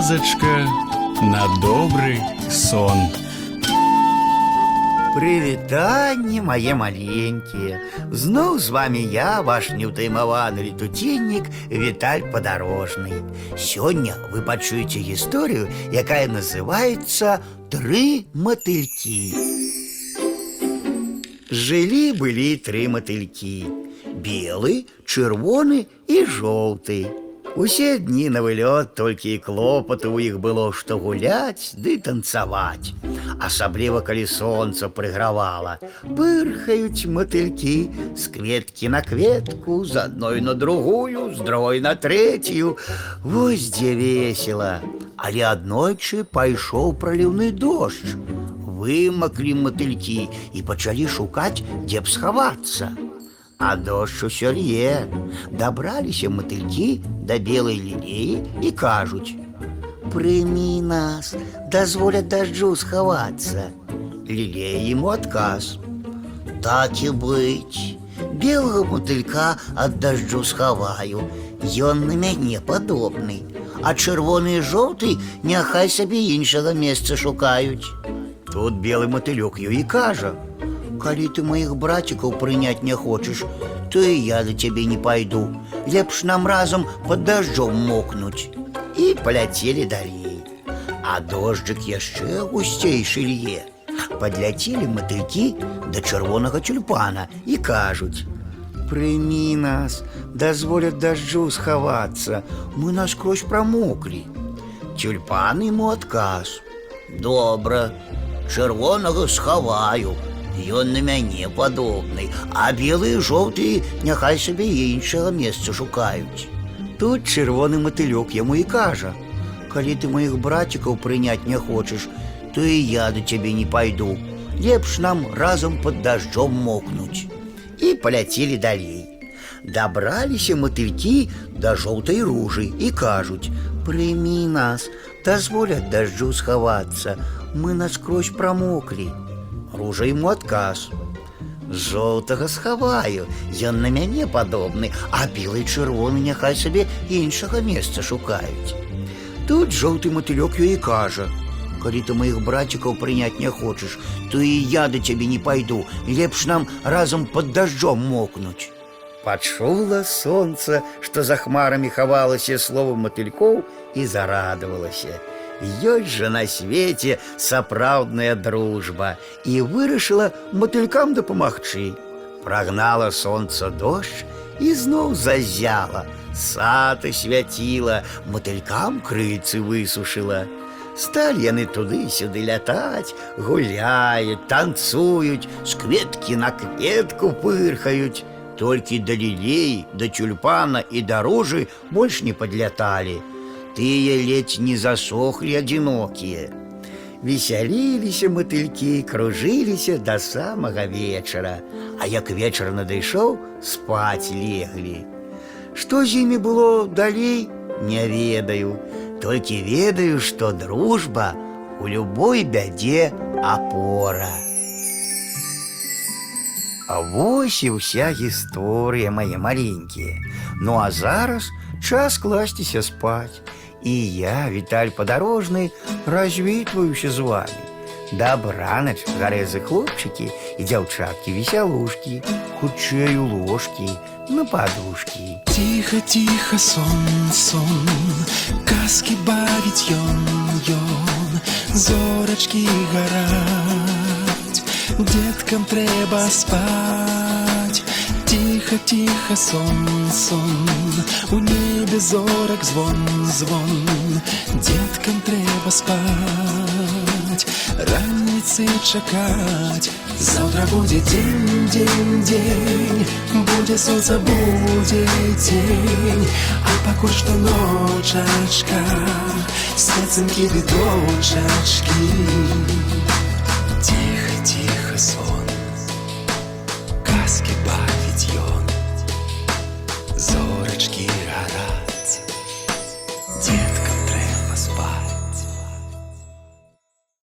казачка на добрый сон. Прывітанне мае маленькія. Зноў з вами я, ваш неўтаймаваны летуценнік Віталь падарожны. Сёння вы пачуеце гісторыю, якая называецца тры матылькі. Жылі былі тры матылькі: белы, чырвоны і жоўты. Усе дні на вылёт толькі і клопату ў іх было, што гуляць ды танцаваць. Асабліва калі сонца прыгравала, пырхаюць матылькі з кветкі на кветку, з адной на другую, з другой на трэцюю. Вось дзе весела. Але аднойчы пайшоў праліўны дождж. Вымаклі матылькі і пачалі шукаць, дзе б схавацца. А дождж усё лье. Дабраліся матылькі да белай лілеі і кажуць: « Прымі нас, дазволя дажджу схавацца. Лілея ему адказ. Так і быць. Белага матылька ад дажджу схаваю. Ён на мяне падобны. А чырвоны і жоўты няхай сабе іншага месца шукаюць. Тут белы матылёк ёй і кажа: « Калі ты маіх брацікаў прыняць не хочаш, то і я за цябе не пайду. Лепш нам разам пад дажджом мокнуць. І паляцелі далей. А дожджык яшчэ гусцейшы лье. Падляцелі матылькі да чырвонага тюльпана і кажуць: « Прымі нас, дазволя дажджу схавацца, мы наскрозь прамоклі. Тюльпан ему адказ: « Добра, чырвонага схаваю, Ён на мяне падобны, а белыя і жоўтыя няхай сабе іншага месца шукаюць. Тут чырвоны матылёк яму і кажа: « Калі ты маіх брацікаў прыняць не хочаш, то і я да цябе не пайду. Лепш нам разам пад дажджом мокнуць. І паляцелі далей. Дабраліся матылькі да жоўтай ружы і кажуць: « Прымі нас, дазволя дажджу схавацца, мы наскрозь прамоклі. Ружа ему адказ. Жоўтага схаваю, ён на мяне падобны, а белы і чырвоны няхай сабе іншага месца шукаюць. Тут жоўты матылёк ёй і кажа: « Калі ты маіх брацікаў прыняць не хочаш, то і я да цябе не пайду, лепш нам разам пад дажджом мокнуць. Пачула сонца, што за хмарамі хавалася слова матылькоў і зарадавалася. Ёсць жа на свеце сапраўдная дружба і вырашыла матылькам дапамагчы. Прагнала сонца дождж і зноў зазяла, сад свяціла, матылькам крыцы высушыла. Сталі яны туды-сюды лятаць, гуляюць, танцуюць, з кветкі на кветку пырхаюць. Толькі да лілей, да тюльпана і да ружы больш не падляталі. Тыя ледзь не засохлі адзінокія. Весяліліся матылькі, кружыліся да самага вечара, А як вечар надышоў, спаць леглі. Што з імі было далей, не ведаю, толькі ведаю, што дружба у любой бядзе апора. А вось і ўся гісторыя мае маленькія. Ну а зараз час класціся спаць. І я, Віталь падарожны, развітваюся з вами. Дабранач, гарэзы хлопчыкі і дзяўчаткі весялушкі, хутчэй у ложкі, на падушкі. Тихо, тихо, сон, сон, казки бавіць ён, ён, зорачкі гараць, деткам трэба спаць. Тихо, тихо, сон, сон, у буде зорок звон, звон, Деткам треба спать, раніці чекать. Завтра будет день, день, день, Будет солнце, будет день, а покуль що ночечка, Светинки бідочечки. Тихо, тихо, слово.